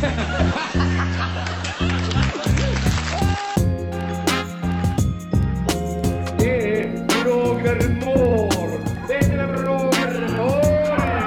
Det är Roger Moore. Det är Roger Moore.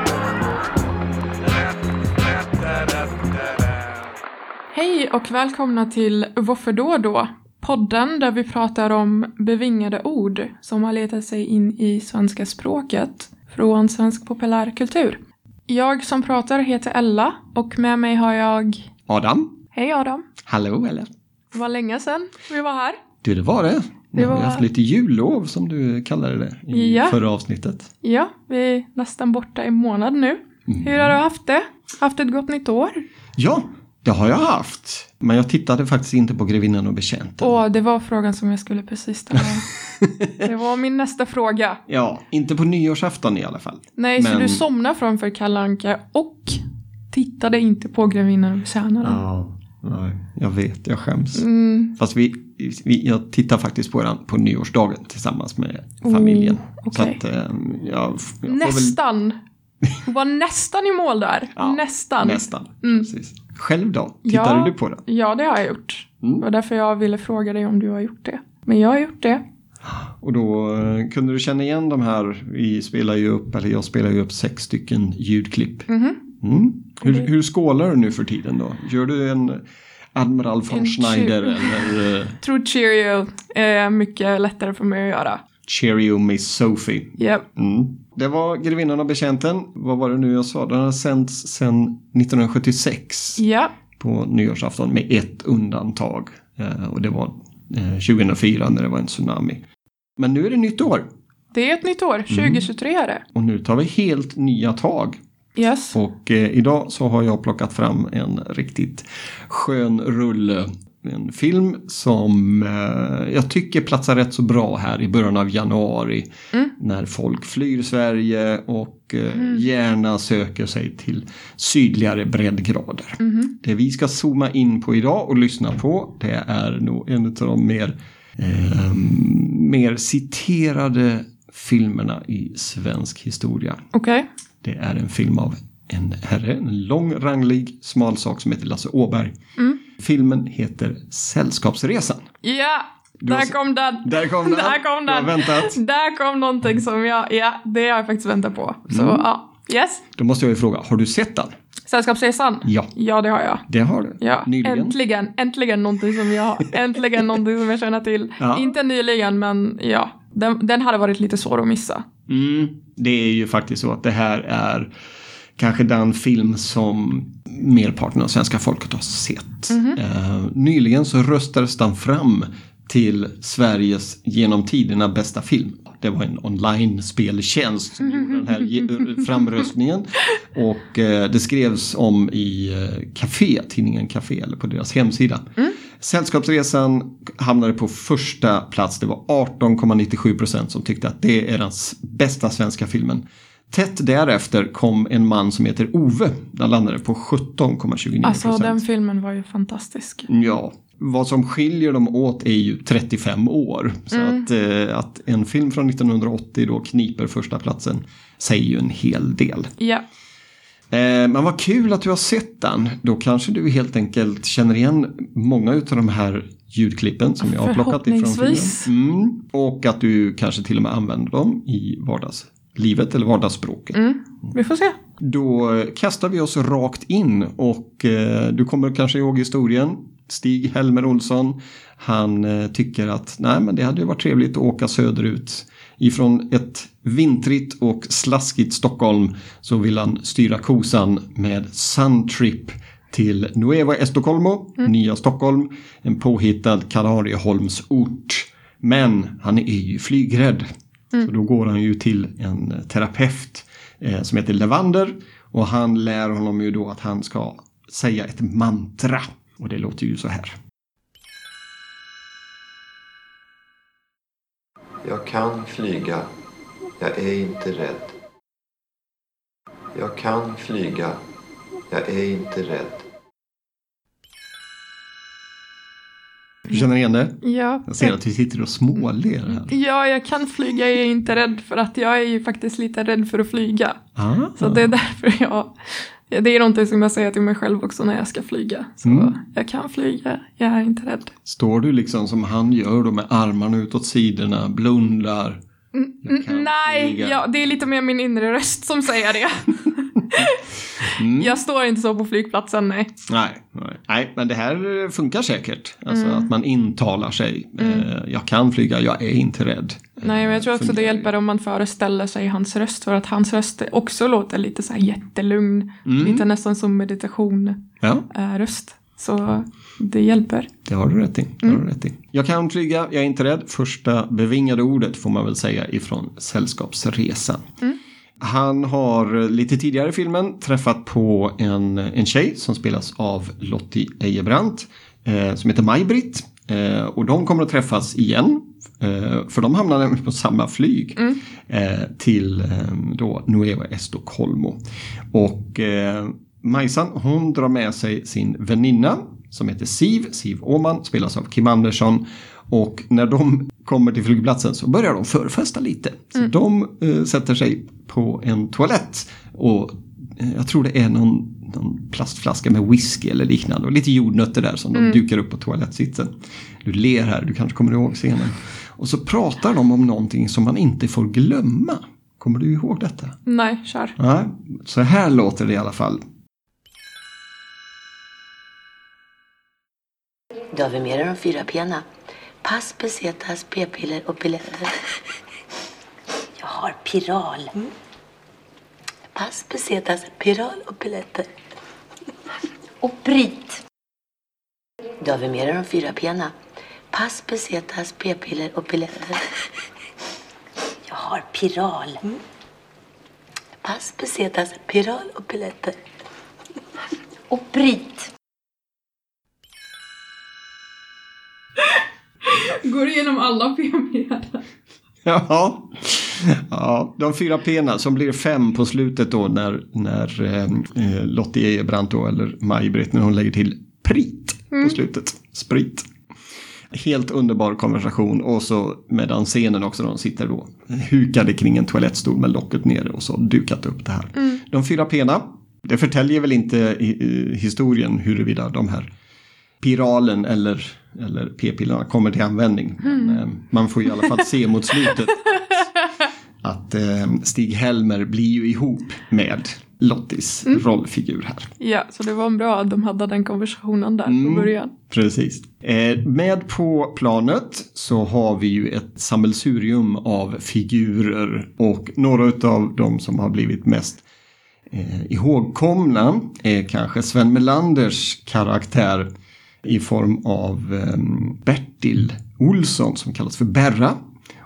Hej och välkomna till Varför då då? Podden där vi pratar om bevingade ord som har letat sig in i svenska språket från svensk populärkultur. Jag som pratar heter Ella och med mig har jag... Adam? Hej Adam! Hallå eller? Det var länge sedan vi var här. Du, det var det. Vi har var- haft lite jullov som du kallade det i Ja. förra avsnittet. Ja, vi är nästan borta i månad nu. Hur har du haft det? Haft ett gott nytt år? Ja, det har jag haft. Men jag tittade faktiskt inte på Grevinnan och betjänten. Åh, det var frågan som jag skulle precis ställa. det var min nästa fråga. Ja, inte på nyårsafton i alla fall. Nej, så Men- du somnade framför Kalle Anka och tittade inte på Grevinnan och tjänaren. Ja, nej, jag vet, jag skäms. Mm, Fast vi, vi, jag tittar faktiskt på den på nyårsdagen tillsammans med familjen. Oh, okej. Så att, eh, jag, jag får väl- nästan. Du var nästan i mål där. Ja, nästan. Nästan, Mm. precis. Själv då? Tittade Ja. du på den? Ja, det har jag gjort. Mm. Det var därför jag ville fråga dig om du har gjort det. Men jag har gjort det. Och då eh, kunde du känna igen de här, vi spelar ju upp, eller jag spelar ju upp sex stycken ljudklipp. Mhm. Mm. Hur, hur skålar du nu för tiden då? Gör du en Admiral von En Schneider eller uh, Tror Cheerio är mycket lättare för mig att göra. Cheerio Miss Sophie? Japp. Mm. Det var Grevinnan och betjänten. Vad var det nu jag sa? Den har sänds sedan 1976 Ja. på nyårsafton med ett undantag. Eh, och det var eh, 2004 när det var en tsunami. Men nu är det nytt år Det är ett nytt år. Mm. 2023 är det. och nu tar vi helt nya tag. Yes. Och eh, idag så har jag plockat fram en riktigt skön rulle. En film som eh, jag tycker platsar rätt så bra här i början av januari. Mm. När folk flyr Sverige och eh, gärna söker sig till sydligare breddgrader. Mhm. Det vi ska zooma in på idag och lyssna på det är nog en av de mer, eh, mer citerade filmerna i svensk historia. Okej. Det är en film av en herre, en lång, ranglig, smal sak som heter Lasse Åberg. Mm. Filmen heter Sällskapsresan. Ja! Har Där kom den! Där kom den! Där kom Du har den! väntat. Där kom någonting som jag, ja, det har jag faktiskt väntat på. Så Mm. ja, yes. Då måste jag ju fråga, har du sett den? Sällskapsresan? Ja, Ja, det har jag. det har du. Ja, Nyligen. äntligen, äntligen någonting som jag, äntligen någonting som jag känner till. Ja. Inte nyligen, men ja, den, den hade varit lite svår att missa. Mm, det är ju faktiskt så att det här är kanske den film som merparten av svenska folket har sett. Mhm. Eh, nyligen så röstades den fram till Sveriges genom tiderna bästa film. Det var en online-speltjänst som gjorde den här ge- framröstningen. Och eh, det skrevs om i eh, Café, tidningen Café, eller på deras hemsida. Sällskapsresan hamnade på första plats. Det var 18,97 procent som tyckte att det är den bästa svenska filmen. Tätt därefter kom en man som heter Ove. Den landade på 17,29 Alltså, procent. den filmen var ju fantastisk. Ja, vad som skiljer dem åt är ju 35 år. Så Mm. att, eh, att en film från 1980 då kniper första platsen säger ju en hel del. Ja, Eh, men vad kul att du har sett den. Då kanske du helt enkelt känner igen många av de här ljudklippen som jag har plockat ifrån filmen. Mm. Och att du kanske till och med använder dem i vardagslivet eller vardagsspråket. mm. vi får se. Då kastar vi oss rakt in och eh, du kommer kanske ihåg historien. Stig Helmer Olsson, han eh, tycker att nej men det hade ju varit trevligt att åka söderut. Ifrån ett vintrigt och slaskigt Stockholm så vill han styra kosan med Suntrip till Nueva Estocolmo, Nya Stockholm, en påhittad Kanarieholmsort. Men han är ju flygrädd. Så då går han ju till en terapeut eh, som heter Levander och han lär honom ju då att han ska säga ett mantra. Och det låter ju så här. Jag kan flyga. Jag är inte rädd. Jag kan flyga. Jag är inte rädd. Du känner igen det? Ja. Jag ser att vi sitter och småler här. Ja, jag kan flyga, jag är inte rädd för att jag är ju faktiskt lite rädd för att flyga. Ah. Så det är därför jag... ja, Det är någonting som jag säger till mig själv också när jag ska flyga. Så Mm. jag kan flyga, jag är inte rädd. Står du liksom som han gör då med armarna utåt sidorna, blundar? Kan Mm, Nej, ja, det är lite mer min inre röst som säger det. Mm. Jag står inte så på flygplatsen, nej. Nej, nej. nej, men det här funkar säkert. Alltså Mm. att man intalar sig. Eh, jag kan flyga, jag är inte rädd. Nej, men jag tror också det Fungerar. hjälper om man föreställer sig hans röst. För att hans röst också låter lite så här jättelugn. Mm. Lite nästan som meditation Ja, röst. Så det hjälper. det har du rätt i. Det har Mm. du rätt i. Jag kan flyga, jag är inte rädd. Första bevingade ordet får man väl säga ifrån Sällskapsresan. Mm. Han har lite tidigare i filmen träffat på en, en tjej som spelas av Lottie Ejebrant. Eh, som heter Maj-Britt. Eh, och de kommer att träffas igen. Eh, för de hamnar nämligen på samma flyg. Eh, till eh, då Nueva Estocolmo. Och eh, Majsan hon drar med sig sin väninna som heter Siv, Siv Åman, spelas av Kim Andersson. Och när de kommer till flygplatsen så börjar de förfesta lite. Så de eh, sätter sig på en toalett och eh, jag tror det är någon, någon plastflaska med whisky eller liknande och lite jordnötter där som de dukar upp på toalettsitsen. Du ler här, du kanske kommer ihåg scenen. Och så pratar de om någonting som man inte får glömma. Kommer du ihåg detta? Nej, kör. Nej, så här låter det i alla fall. Då har vi mer än de fyra pena. Pass, pesetas, p-piller och pilletter. Jag har piral. Pass, pesetas, piral och pilletter. Och bryt. Då har vi mer än de fyra pena. Pass, pesetas, p-piller och pilletter. Jag har piral. Pass, pesetas, piral och pilletter. Och bryt. Går igenom alla p-medel. Ja. ja, de fyra pena som blir fem på slutet då när, när eh, eh, Lottie Ejebrant då, eller Maj-Britt, när hon lägger till prit på slutet. Sprit. Helt underbar konversation och så med den scenen också, de sitter då hukade kring en toalettstol med locket nere och så dukat upp det här. De fyra pena, det förtäljer väl inte i, i historien huruvida de här piralen eller, eller p-pillerna kommer till användning. Men, eh, man får i alla fall se mot slutet att eh, Stig-Helmer blir ju ihop med Lottis rollfigur här. Ja, så det var bra att de hade den konversationen där Mm. på början. Precis. Eh, med på planet så har vi ju ett sammelsurium av figurer och några av de som har blivit mest eh, ihågkomna är kanske Sven Melanders karaktär i form av eh, Bertil Olsson som kallas för Berra.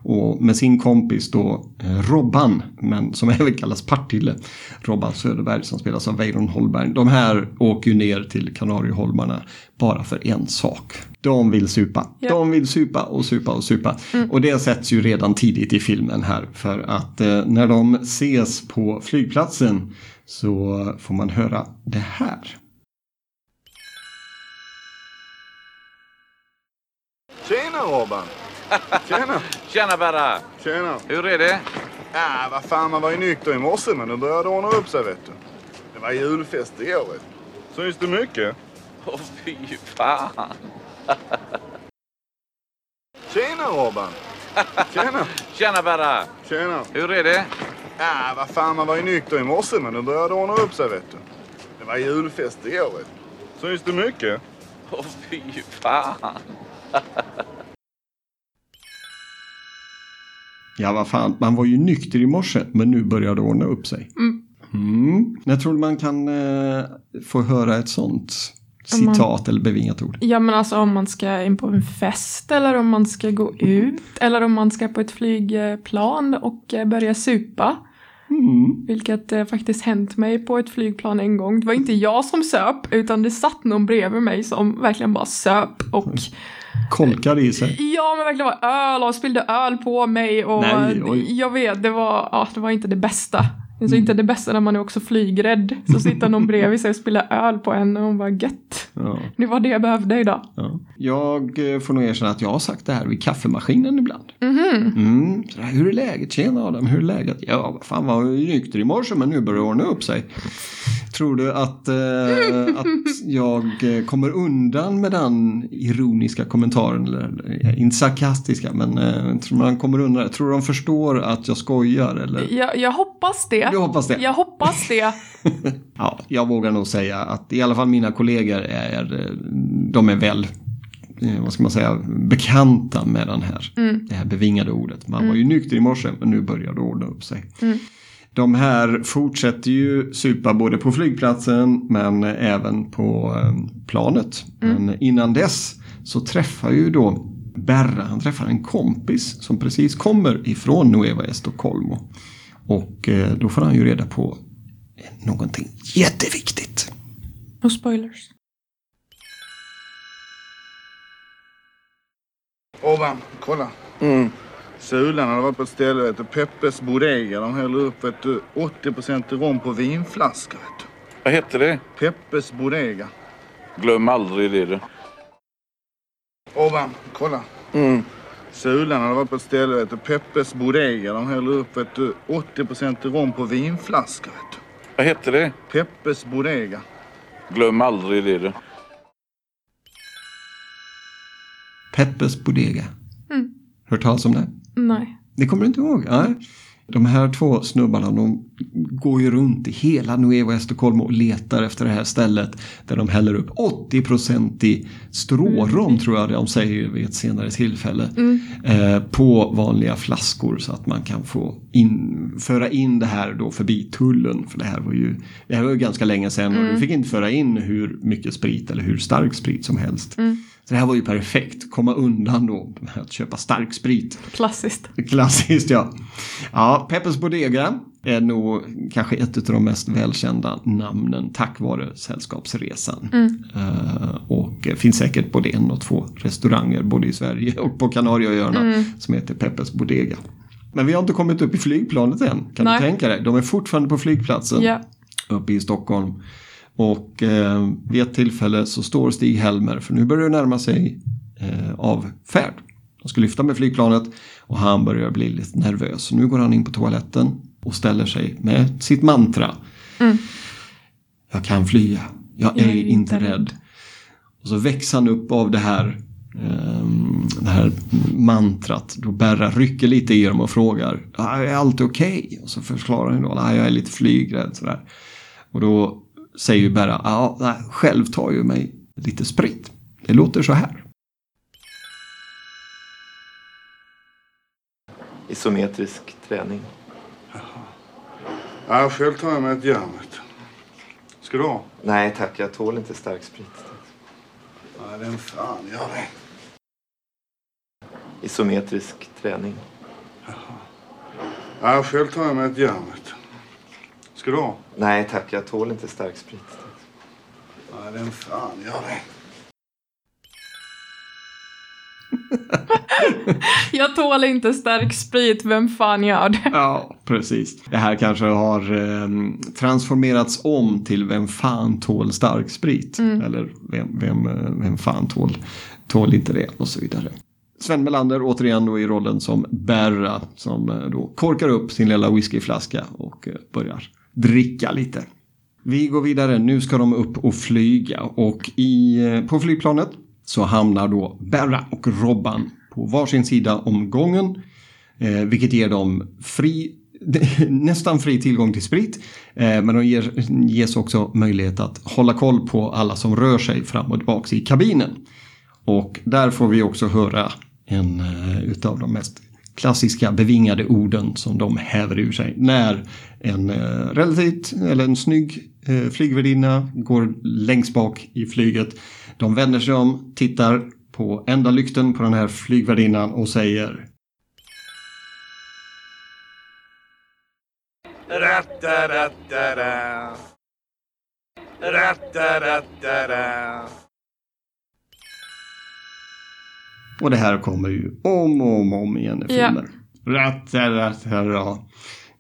Och med sin kompis då eh, Robban, men som även kallas Partille. Robban Söderberg som spelas av Weiron Holmberg. De här åker ju ner till Kanarieholmarna bara för en sak. De vill supa. Ja. De vill supa och supa och supa. Och det sätts ju redan tidigt i filmen här. För att eh, när de ses på flygplatsen så får man höra det här. Tjena Robban! Tjena! Tjena Berra! Tjena! Hur är det? Ja, vad fan, man var ju nykter i morse men nu börjar det ordna upp sig vet du. Det var julfest igår vet du. Syns det mycket? Åh fy fan! Tjena Robban! Tjena! Tjena Berra! Tjena! Hur är det? Ja, vad fan, man var ju nykter i morse men nu börjar det ordna upp sig vet du. Det var julfest igår vet du. Syns det mycket? Åh fy fan! Ja, vad fan, man var ju nykter i morse, men nu börjar det ordna upp sig. Mm. Jag tror man kan eh, få höra ett sånt citat eller bevingat ord. Ja, men alltså om man ska in på en fest eller om man ska gå ut eller om man ska på ett flygplan och eh, börja supa. Mm. Vilket eh, faktiskt hänt mig på ett flygplan en gång. Det var inte jag som söp utan det satt någon bredvid mig som verkligen bara söp och Kolkar i sig. ja men verkligen var öl och spillde öl på mig och Nej, jag vet det var, ja, det var inte det bästa. Det är så inte det bästa när man är också flygrädd. Så sitter någon bredvid sig och spelar öl på en och hon bara gött. Ja, Det var det jag behövde idag. ja. Jag eh, får nog erkänna att jag har sagt det här vid kaffemaskinen ibland. Mm, så där, hur är läget? Tjena Adam, hur är läget? Ja, vad fan var nykter i morse men nu börjar det ordna upp sig. Tror du att, eh, att jag eh, kommer undan med den ironiska kommentaren? Eller, eller, inte sarkastiska, men eh, tror man kommer undan? Tror du de förstår att jag skojar? Eller? Jag, jag hoppas det. Du hoppas det? Jag hoppas det. Ja, jag vågar nog säga att i alla fall mina kollegor är, de är väl, eh, vad ska man säga, bekanta med den här, det här bevingade ordet. Man var ju nykter i morse, men nu börjar det ordna upp sig. De här fortsätter ju supa både på flygplatsen men även på eh, planet. Men innan dess så träffar ju då Berra, han träffar en kompis som precis kommer ifrån Nueva Estocolmo. Och eh, då får han ju reda på någonting jätteviktigt. No spoilers. Ovan, kolla. Sulan hade varit på ett ställe, vet du, Peppes Bodega. De häller upp vet du, 80% rom på vinflaskor. Vet du. Vad heter det? Peppes Bodega. Glöm aldrig det du. Ovan, kolla. Sulan hade varit på ett ställe, vet du, Peppes Bodega. De häller upp vet du, 80% rom på vinflaskor. Vet du. Vad heter det? Peppes Bodega. Glöm aldrig det du. Peppes Bodega. Hört talas om det? Nej. Det kommer du inte ihåg? Nej. De här två snubbarna de går ju runt i hela Nuevo Estocolmo och letar efter det här stället där de häller upp 80% i strårom tror jag de säger vid ett senare tillfälle. Eh, på vanliga flaskor så att man kan få in, föra in det här då förbi tullen. För det här var ju, det här var ju ganska länge sedan och du fick inte föra in hur mycket sprit eller hur stark sprit som helst. Så det här var ju perfekt, komma undan då med att köpa stark sprit. Klassiskt. Klassiskt ja. Ja, Peppes Bodega är nog kanske ett av de mest välkända namnen tack vare Sällskapsresan. Eh, och eh, finns säkert både en och två restauranger både i Sverige och på Kanarieöarna som heter Peppes Bodega. Men vi har inte kommit upp i flygplanet än, kan Nej. du tänka dig? De är fortfarande på flygplatsen Ja. uppe i Stockholm. Och eh, vid ett tillfälle så står Stig-Helmer, för nu börjar det närma sig eh, avfärd. De ska lyfta med flygplanet och han börjar bli lite nervös. Nu går han in på toaletten och ställer sig med sitt mantra. Jag kan flyga, jag är, inte rädd. Och så väcks han upp av det här, ehm, det här mantrat. Då Berra rycker lite i dem och frågar, "Ah, är allt okej? Och så förklarar han då, "Ah, jag är lite flygrädd. Sådär. Och då säger ju Berra, ja, själv tar ju mig lite sprit. Det låter så här. Isometrisk träning. Ja, själv tar jag mig ett järn. vet du. Ska du ha? Nej tack, jag tål inte stark sprit. Nej, den fan gör det. Isometrisk träning. Ja, själv tar jag mig ett järn. vet du. Ska du ha? Nej tack, jag tål inte stark sprit. Nej, den fan gör det. Jag tål inte stark sprit, vem fan gör det? Ja, precis. Det här kanske har eh, transformerats om till Vem fan tål stark sprit? Eller vem, vem, eh, vem fan tål, tål inte det? Och så vidare. Sven Melander återigen då i rollen som Berra som eh, då korkar upp sin lilla whiskyflaska och eh, börjar dricka lite. Vi går vidare, nu ska de upp och flyga och i, eh, på flygplanet så hamnar då Berra och Robban på varsin sida om gången. Eh, vilket ger dem fri, nästan fri tillgång till sprit. Eh, men de ger, ges också möjlighet att hålla koll på alla som rör sig fram och tillbaka i kabinen. Och där får vi också höra en eh, utav de mest klassiska bevingade orden som de häver ur sig när en eh, relativt, eller en snygg eh, flygvärdinna går längst bak i flyget. De vänder sig om, tittar på enda lykten på den här flygvärdinnan och säger Rattarattara. Rattarattara. Och det här kommer ju om och om, om igen i Ja. filmer. Rattarattara.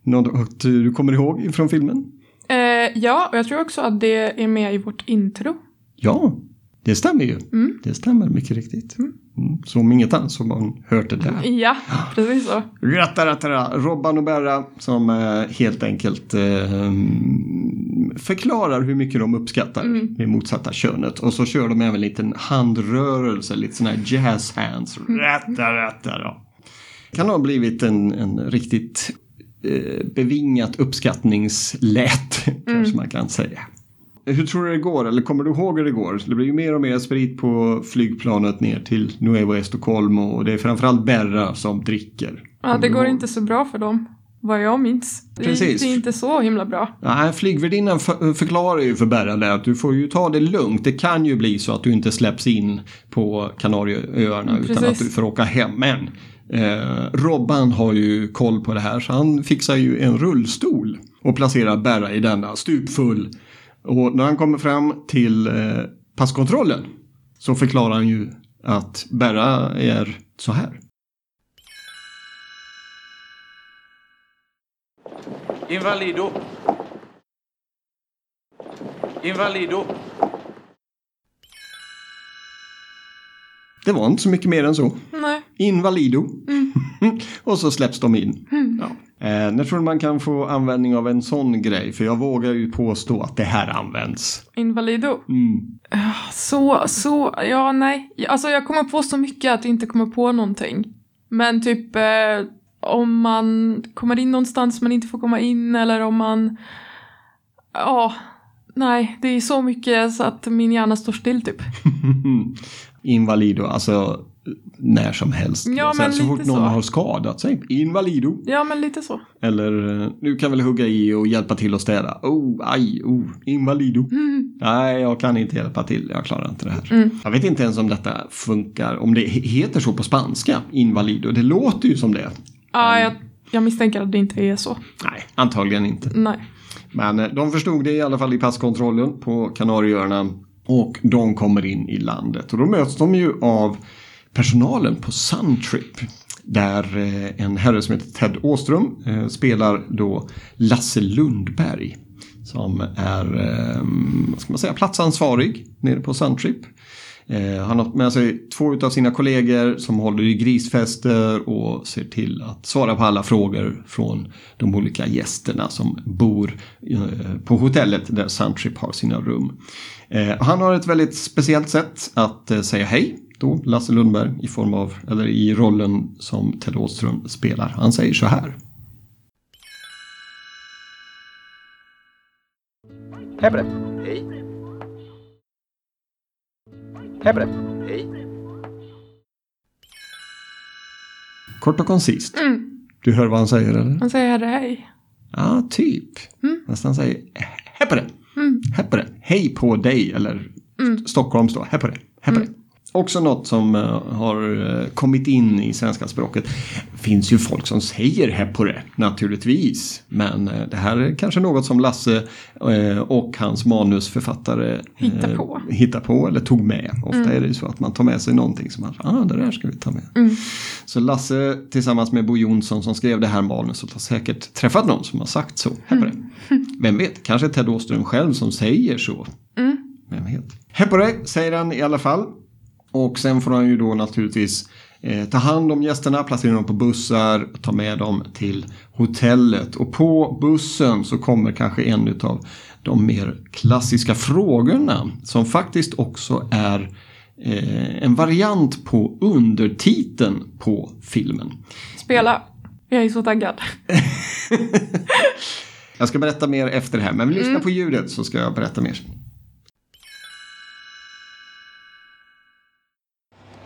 Något du kommer ihåg från filmen? Eh, ja, och jag tror också att det är med i vårt intro. Ja, det stämmer ju. Det stämmer mycket riktigt. Mm. Så om inget annat så har man hört det där. Ja, precis så. Ratta, ratta, ratta. Robban och Berra som eh, helt enkelt eh, förklarar hur mycket de uppskattar det motsatta könet. Och så kör de även en liten handrörelse, lite sån här jazz hands. Ratta, ratta, då. Kan ha blivit en, en riktigt eh, bevingat uppskattningslät, kanske man kan säga. Hur tror du det går? Eller kommer du ihåg hur det går? Det blir ju mer och mer sprit på flygplanet ner till Nuevo Estocolmo och det är framförallt Berra som dricker. Ja, det går ihåg? inte så bra för dem. Vad jag minns. Precis. det är inte så himla bra. Nej, flygvärdinnan för, förklarar ju för Berra att du får ju ta det lugnt. Det kan ju bli så att du inte släpps in på Kanarieöarna utan att du får åka hem. Men eh, Robban har ju koll på det här så han fixar ju en rullstol och placerar Berra i denna stupfull. Och när han kommer fram till eh, passkontrollen så förklarar han ju att Berra är så här. Invalido. Invalido. Det var inte så mycket mer än så. Nej. Invalido. och så släpps de in. Ja. Eh, när tror du man kan få användning av en sån grej? För jag vågar ju påstå att det här används. Invalido. Mm. Så, så, ja nej. Alltså jag kommer på så mycket att jag inte kommer på någonting. Men typ eh, om man kommer in någonstans man inte får komma in eller om man... Ja, nej. Det är så mycket så att min hjärna står still typ. Invalido, alltså när som helst. Ja, så, här, så fort någon så. har skadat sig. Invalido. Ja, men lite så. Eller eh, du kan väl hugga i och hjälpa till att städa. Oh, aj, oh, invalido. Nej, jag kan inte hjälpa till. Jag klarar inte det här. Jag vet inte ens om detta funkar. Om det he- heter så på spanska, invalido. Det låter ju som det. Ja, jag, jag misstänker att det inte är så. Nej, antagligen inte. Nej. Men eh, de förstod det i alla fall i passkontrollen på Kanarieöarna. Och de kommer in i landet. Och då möts de ju av personalen på Suntrip. Där eh, en herre som heter Ted Åström eh, spelar då Lasse Lundberg. Som är, eh, vad ska man säga, platsansvarig nere på Suntrip. Eh, han har med sig två av sina kollegor som håller i grisfester och ser till att svara på alla frågor från de olika gästerna som bor eh, på hotellet där Suntrip har sina rum. Eh, han har ett väldigt speciellt sätt att eh, säga hej. Då Lasse Lundberg i form av, eller i rollen som Ted Åström spelar. Han säger så här. Hej på. Hej. Hej på dig. Hej. Kort och koncist. Mm. Du hör vad han säger eller? Han säger hej. Ja, typ. Nästan säger hej på det. Hej på det. Hej på dig. Eller St- Stockholms då. Hej på det. Hej på det. Också något som eh, har eh, kommit in i svenska språket. finns ju folk som säger det, naturligtvis. Men eh, det här är kanske något som Lasse och hans manusförfattare Hittar på. hittar på eller tog med. Ofta är det ju så att man tar med sig någonting som man, ah det där ska vi ta med. Så Lasse tillsammans med Bo Jonsson som skrev det här manuset har säkert träffat någon som har sagt så. På det. Vem vet, kanske Ted Åström själv som säger så. Vem vet. Det, säger han i alla fall. Och sen får han ju då naturligtvis eh, ta hand om gästerna, placera dem på bussar, ta med dem till hotellet. Och på bussen så kommer kanske en av de mer klassiska frågorna som faktiskt också är eh, en variant på undertiteln på filmen. Spela. Jag är så taggad. Jag ska berätta mer efter det här, men vi lyssnar på ljudet så ska jag berätta mer.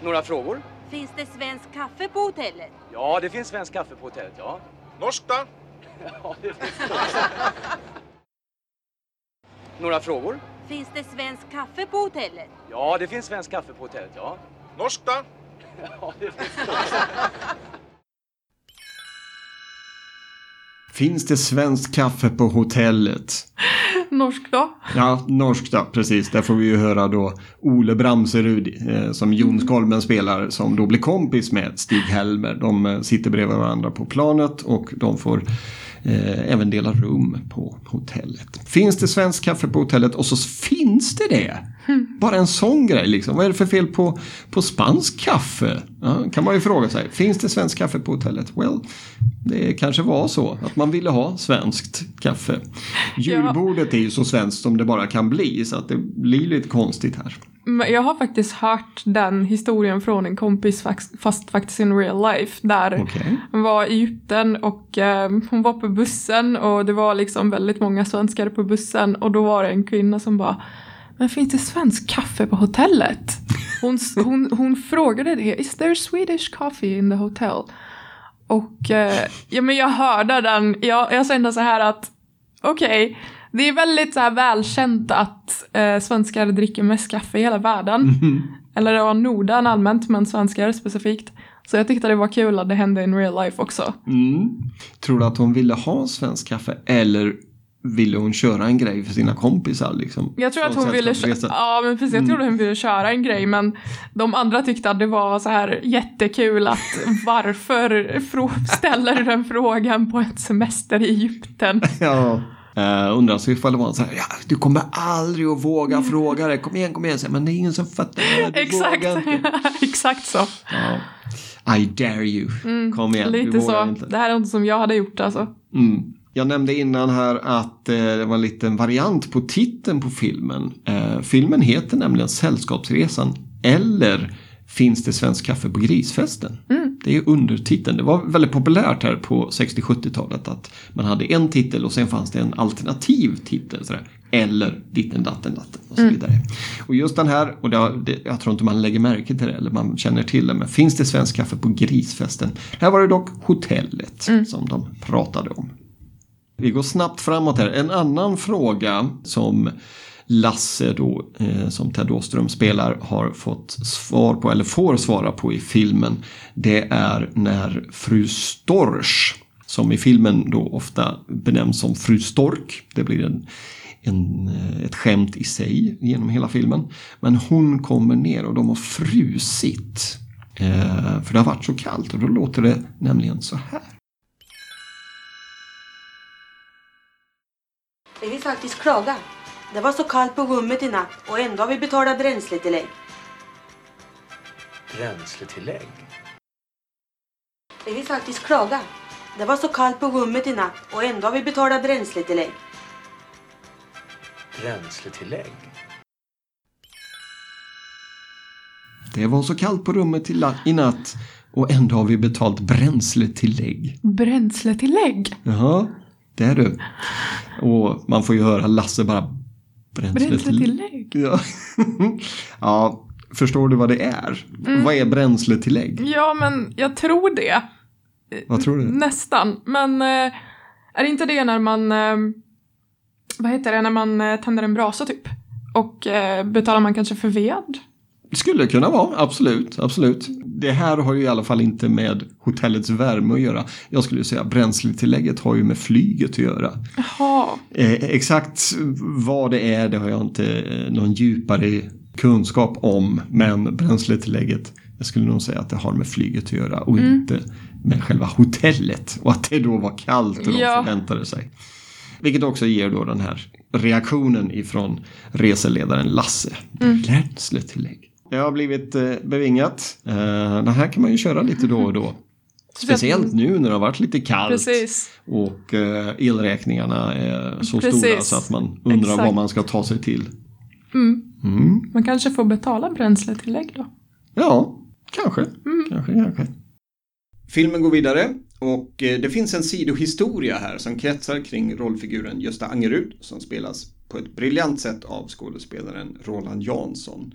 Några frågor? Finns det svensk kaffe på hotellet? Ja, det finns svensk kaffe på hotellet, ja. Norskt då? ja det finns. Några frågor? Finns det svensk kaffe på hotellet? Ja, det finns svensk kaffe på hotellet, ja. Norskt då? ja det finns. Finns det svenskt kaffe på hotellet? Norsk då? Ja, norskt då, precis. Där får vi ju höra då Ole Bramserud eh, som Jon Skolmen spelar som då blir kompis med Stig-Helmer. De eh, sitter bredvid varandra på planet och de får eh, även delar rum på hotellet. Finns det svenskt kaffe på hotellet? Och så finns det det! Bara en sån grej liksom. Vad är det för fel på, på spansk kaffe? Ja, kan man ju fråga sig. Finns det svenskt kaffe på hotellet? Well, det kanske var så att man ville ha svenskt kaffe. Julbordet är ju så svenskt som det bara kan bli så att det blir lite konstigt här. Men jag har faktiskt hört den historien från en kompis fast faktiskt in real life. Där Okej. hon var i Egypten och eh, hon var på bussen och det var liksom väldigt många svenskar på bussen och då var det en kvinna som bara Men finns det svensk kaffe på hotellet? Hon, hon, hon frågade det. Is there Swedish coffee in the hotel? Och eh, ja, men jag hörde den. Jag, jag kände så här att okej, det är väldigt så här välkänt att eh, svenskar dricker mest kaffe i hela världen. Eller det var Norden allmänt, men svenskar specifikt. Så jag tyckte det var kul att det hände in real life också. Mm. Tror du att hon ville ha svensk kaffe eller ville hon köra en grej för sina kompisar? Liksom, Jag tror att hon ville, ja, men precis, jag tror hon ville köra en grej men de andra tyckte att det var så här jättekul att varför ställer du den frågan på en semester i Egypten? Ja. Uh, undrar så ifall det var så här, ja, du kommer aldrig att våga fråga det, kom igen, kom igen, men det är ingen som fattar, Exakt, exakt så. Ja. I dare you, kom igen, Lite så. inte. Det här är något som jag hade gjort alltså. Mm. Jag nämnde innan här att eh, det var en liten variant på titeln på filmen. Eh, filmen heter nämligen Sällskapsresan eller Finns det svensk kaffe på grisfesten? Det är undertiteln. Det var väldigt populärt här på 60-70-talet att man hade en titel och sen fanns det en alternativ titel. Sådär. Eller ditten datten datten och så vidare. Och just den här, och det, jag tror inte man lägger märke till det eller man känner till det, men finns det svensk kaffe på grisfesten? Här var det dock hotellet som de pratade om. Vi går snabbt framåt här. En annan fråga som Lasse då, eh, som Ted Åström spelar, har fått svar på, eller får svara på i filmen. Det är när fru Storch, som i filmen då ofta benämns som fru Stork, det blir en, en, eh, ett skämt i sig genom hela filmen. Men hon kommer ner och de har frusit. Eh, för det har varit så kallt och då låter det nämligen så här. Vi vill faktiskt klaga. Det var så kallt på rummet i natt och ändå har vi betalat bränsletillägg. Bränsletillägg? Vi vill faktiskt klaga. Det var så kallt på rummet i natt och ändå har vi betalat bränsletillägg. Bränsletillägg? Det var så kallt på rummet i, natt och ändå har vi betalt bränsletillägg. Bränsletillägg? Jaha, det är du. Och man får ju höra Lasse bara bränsletillägg. Ja. ja, förstår du vad det är? Vad är bränsletillägg? Ja, men jag tror det. Vad tror du? Nästan. Men eh, är det inte det när man, eh, vad heter det, när man eh, tänder en brasa typ? Och betalar man kanske för ved? Det skulle kunna vara, absolut, absolut. Det här har ju i alla fall inte med hotellets värme att göra. Jag skulle säga bränsletillägget har ju med flyget att göra. Eh, exakt vad det är, det har jag inte eh, någon djupare kunskap om. Men bränsletillägget, jag skulle nog säga att det har med flyget att göra och inte med själva hotellet. Och att det då var kallt och de Ja. förväntade sig. Vilket också ger då den här reaktionen ifrån reseledaren Lasse. Bränsletillägg. Det har blivit eh, bevingat. Eh, det här kan man ju köra lite då och då. Speciellt nu när det har varit lite kallt Precis. och eh, elräkningarna är så stora Precis. så att man undrar Exakt. vad man ska ta sig till. Mm. Mm. Man kanske får betala bränsletillägg då. Ja, kanske. kanske, kanske. Filmen går vidare och det finns en sidohistoria här som kretsar kring rollfiguren Gösta Angerud som spelas på ett briljant sätt av skådespelaren Roland Jansson.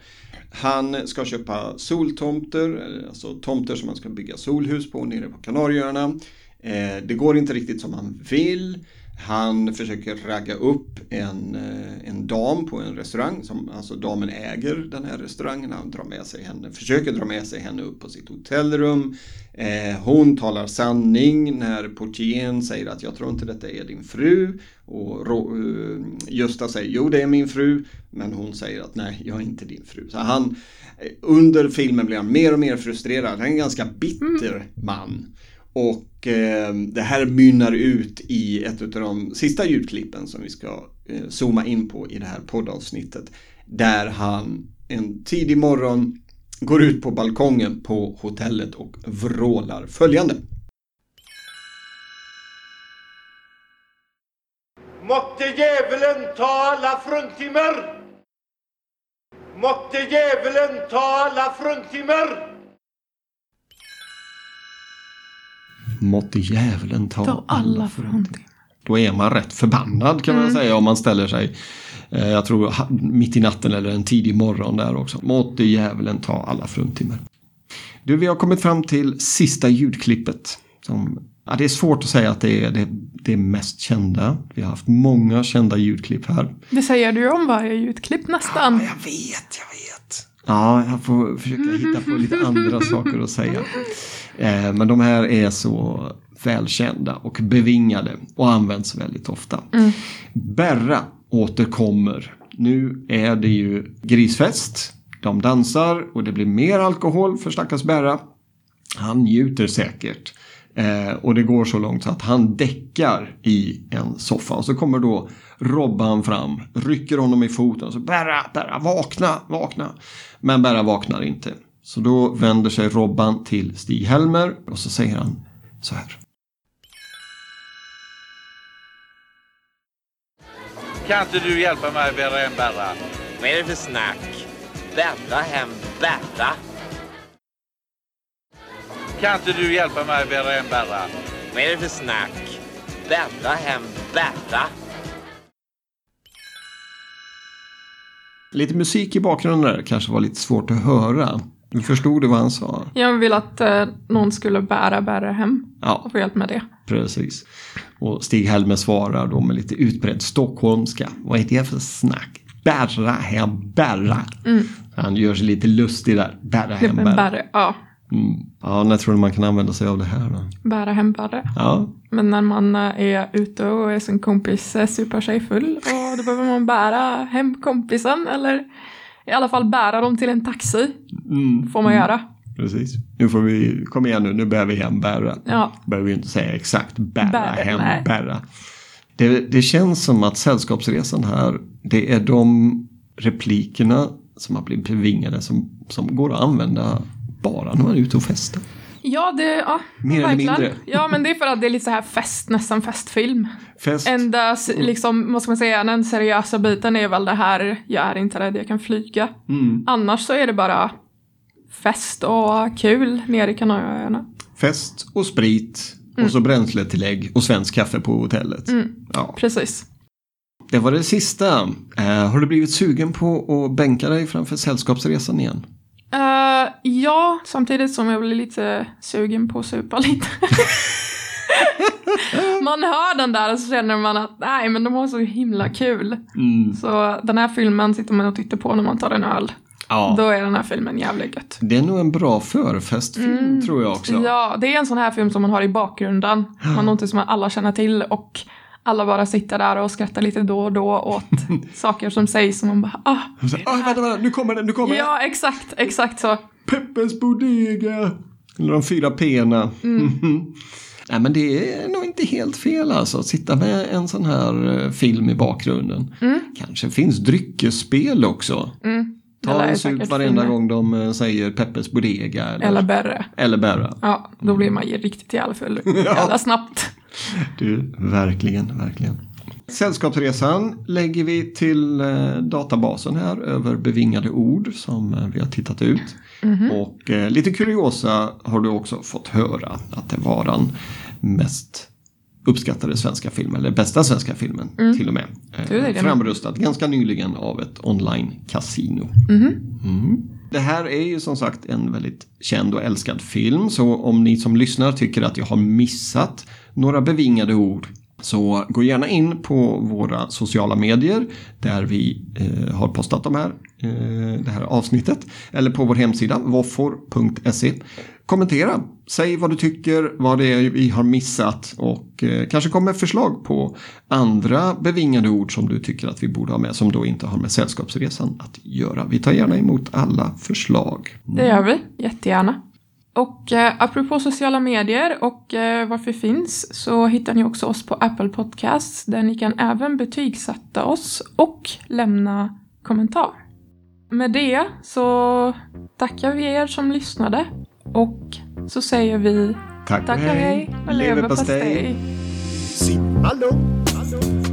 Han ska köpa soltomter, eh, alltså tomter som man ska bygga solhus på nere på Kanarieöarna. Eh, det går inte riktigt som han vill. Han försöker ragga upp en, eh, en dam på en restaurang, som, alltså damen äger den här restaurangen. Han drar med sig henne, försöker dra med sig henne upp på sitt hotellrum. Eh, hon talar sanning när portieren säger att jag tror inte detta är din fru. Och Ro- eh, Gösta säger jo det är min fru. Men hon säger att nej jag är inte din fru. Så han, eh, under filmen blir han mer och mer frustrerad. Han är en ganska bitter man. Och eh, det här mynnar ut i ett av de sista ljudklippen som vi ska eh, zooma in på i det här poddavsnittet. Där han en tidig morgon går ut på balkongen på hotellet och vrålar följande. Måtte djävulen ta alla fruntimmer! Måtte djävulen ta alla fruntimmer! Måtte djävulen ta, Ta alla fruntimmer. Då är man rätt förbannad kan man Mm. säga om man ställer sig eh, jag tror mitt i natten eller en tidig morgon där också. Måtte djävulen ta alla fruntimmer. Du, vi har kommit fram till sista ljudklippet. Som, ja, det är svårt att säga att det är det, det mest kända. Vi har haft många kända ljudklipp här. Det säger du om varje ljudklipp nästan. jag vet, jag vet. Ja, jag får försöka hitta på lite andra saker att säga. Eh, men de här är så välkända och bevingade och används väldigt ofta. Mm. Berra återkommer. Nu är det ju grisfest. De dansar och det blir mer alkohol för stackars Berra. Han njuter säkert. Eh, och det går så långt så att han däckar i en soffa. Och så kommer då Robban fram, rycker honom i foten och så Berra, Berra, vakna, vakna. Men Berra vaknar inte. Så då vänder sig Robban till Stig-Helmer och så säger han så här. Kan inte du hjälpa mig att bära en Berra? Vad är det för snack? Berra hem Berra. Kan inte du hjälpa mig att bära en Berra? Vad är det för snack? Berra hem Berra. Lite musik i bakgrunden där kanske var lite svårt att höra. Du förstod du vad han sa? Jag vill att eh, någon skulle bära Berre hem Ja. och få hjälp med det. Precis. Och Stig-Helmer svarar då med lite utbredd stockholmska. Vad är det för snack? Berra hem, berra. Mm. Han gör sig lite lustig där. Berra hem, berra. Berre, ja. Mm. Ja, när tror du man kan använda sig av det här då? Bära hem Berre. Ja, Men när man eh, är ute och är sin kompis eh, supertjejfull och då behöver man bära hem kompisen eller i alla fall bära dem till en taxi. Mm. Får man göra. precis. Nu får vi, kom igen nu, nu bär vi hem Berra. Ja. Behöver ju inte säga exakt Berra Berra, hem nej. Berra. Det, det känns som att Sällskapsresan här, det är de replikerna som har blivit bevingade som, som går att använda bara när man är ute och festar. Ja, det, ja, Mer eller mindre. Ja, men det är för att det är lite så här fest, nästan festfilm. Fest. Enda, s- liksom, vad ska man säga, den seriösa biten är väl det här, jag är inte rädd, jag kan flyga. Mm. Annars så är det bara fest och kul nere i Kanarieöarna. Fest och sprit Mm. och så bränsletillägg och svensk kaffe på hotellet. Mm. Ja. Precis. Det var det sista. Eh, har du blivit sugen på att bänka dig framför Sällskapsresan igen? Eh, ja, samtidigt som jag blir lite sugen på att supa lite. man hör den där och så känner man att nej, men de har så himla kul. Mm. Så den här filmen sitter man och tittar på när man tar en öl. Ja. Då är den här filmen jävligt gött. Det är nog en bra förfestfilm Mm. tror jag också. Ja, det är en sån här film som man har i bakgrunden. Man någonting som alla känner till och alla bara sitter där och skrattar lite då och då åt saker som sägs och man bara ah. Så, ah, vänta, vänta, nu kommer den, nu kommer den. Ja, exakt, exakt så. Peppes Bodega. Eller de fyra P'na. Mm. Nej men det är nog inte helt fel alltså att sitta med en sån här eh, film i bakgrunden. Mm. Kanske finns dryckesspel också. Mm. Ta en sup varenda filmer. gång de eh, säger Peppes Bodega. Eller, Eller Berre. Eller Berra. Ja, då blir man ju riktigt jävla full. Jävla snabbt. Du, verkligen, verkligen. Sällskapsresan lägger vi till eh, databasen här över bevingade ord som eh, vi har tittat ut. Mhm. Och eh, lite kuriosa har du också fått höra att det var den mest uppskattade svenska filmen, eller bästa svenska filmen Mm. till och med. Eh, framröstad ganska nyligen av ett online-casino. Mhm. Mm. Det här är ju som sagt en väldigt känd och älskad film så om ni som lyssnar tycker att jag har missat några bevingade ord så gå gärna in på våra sociala medier där vi eh, har postat de här, eh, det här avsnittet eller på vår hemsida våffor.se. Kommentera, säg vad du tycker, vad det är vi har missat och eh, kanske kom med förslag på andra bevingade ord som du tycker att vi borde ha med som då inte har med Sällskapsresan att göra. Vi tar gärna emot alla förslag. Det gör vi, jättegärna. Och eh, apropå sociala medier och eh, varför vi finns så hittar ni också oss på Apple Podcasts där ni kan även betygsätta oss och lämna kommentar. Med det så tackar vi er som lyssnade och så säger vi Tack och tack och hej. och Leverpastej. leverpastej. Simma lugnt.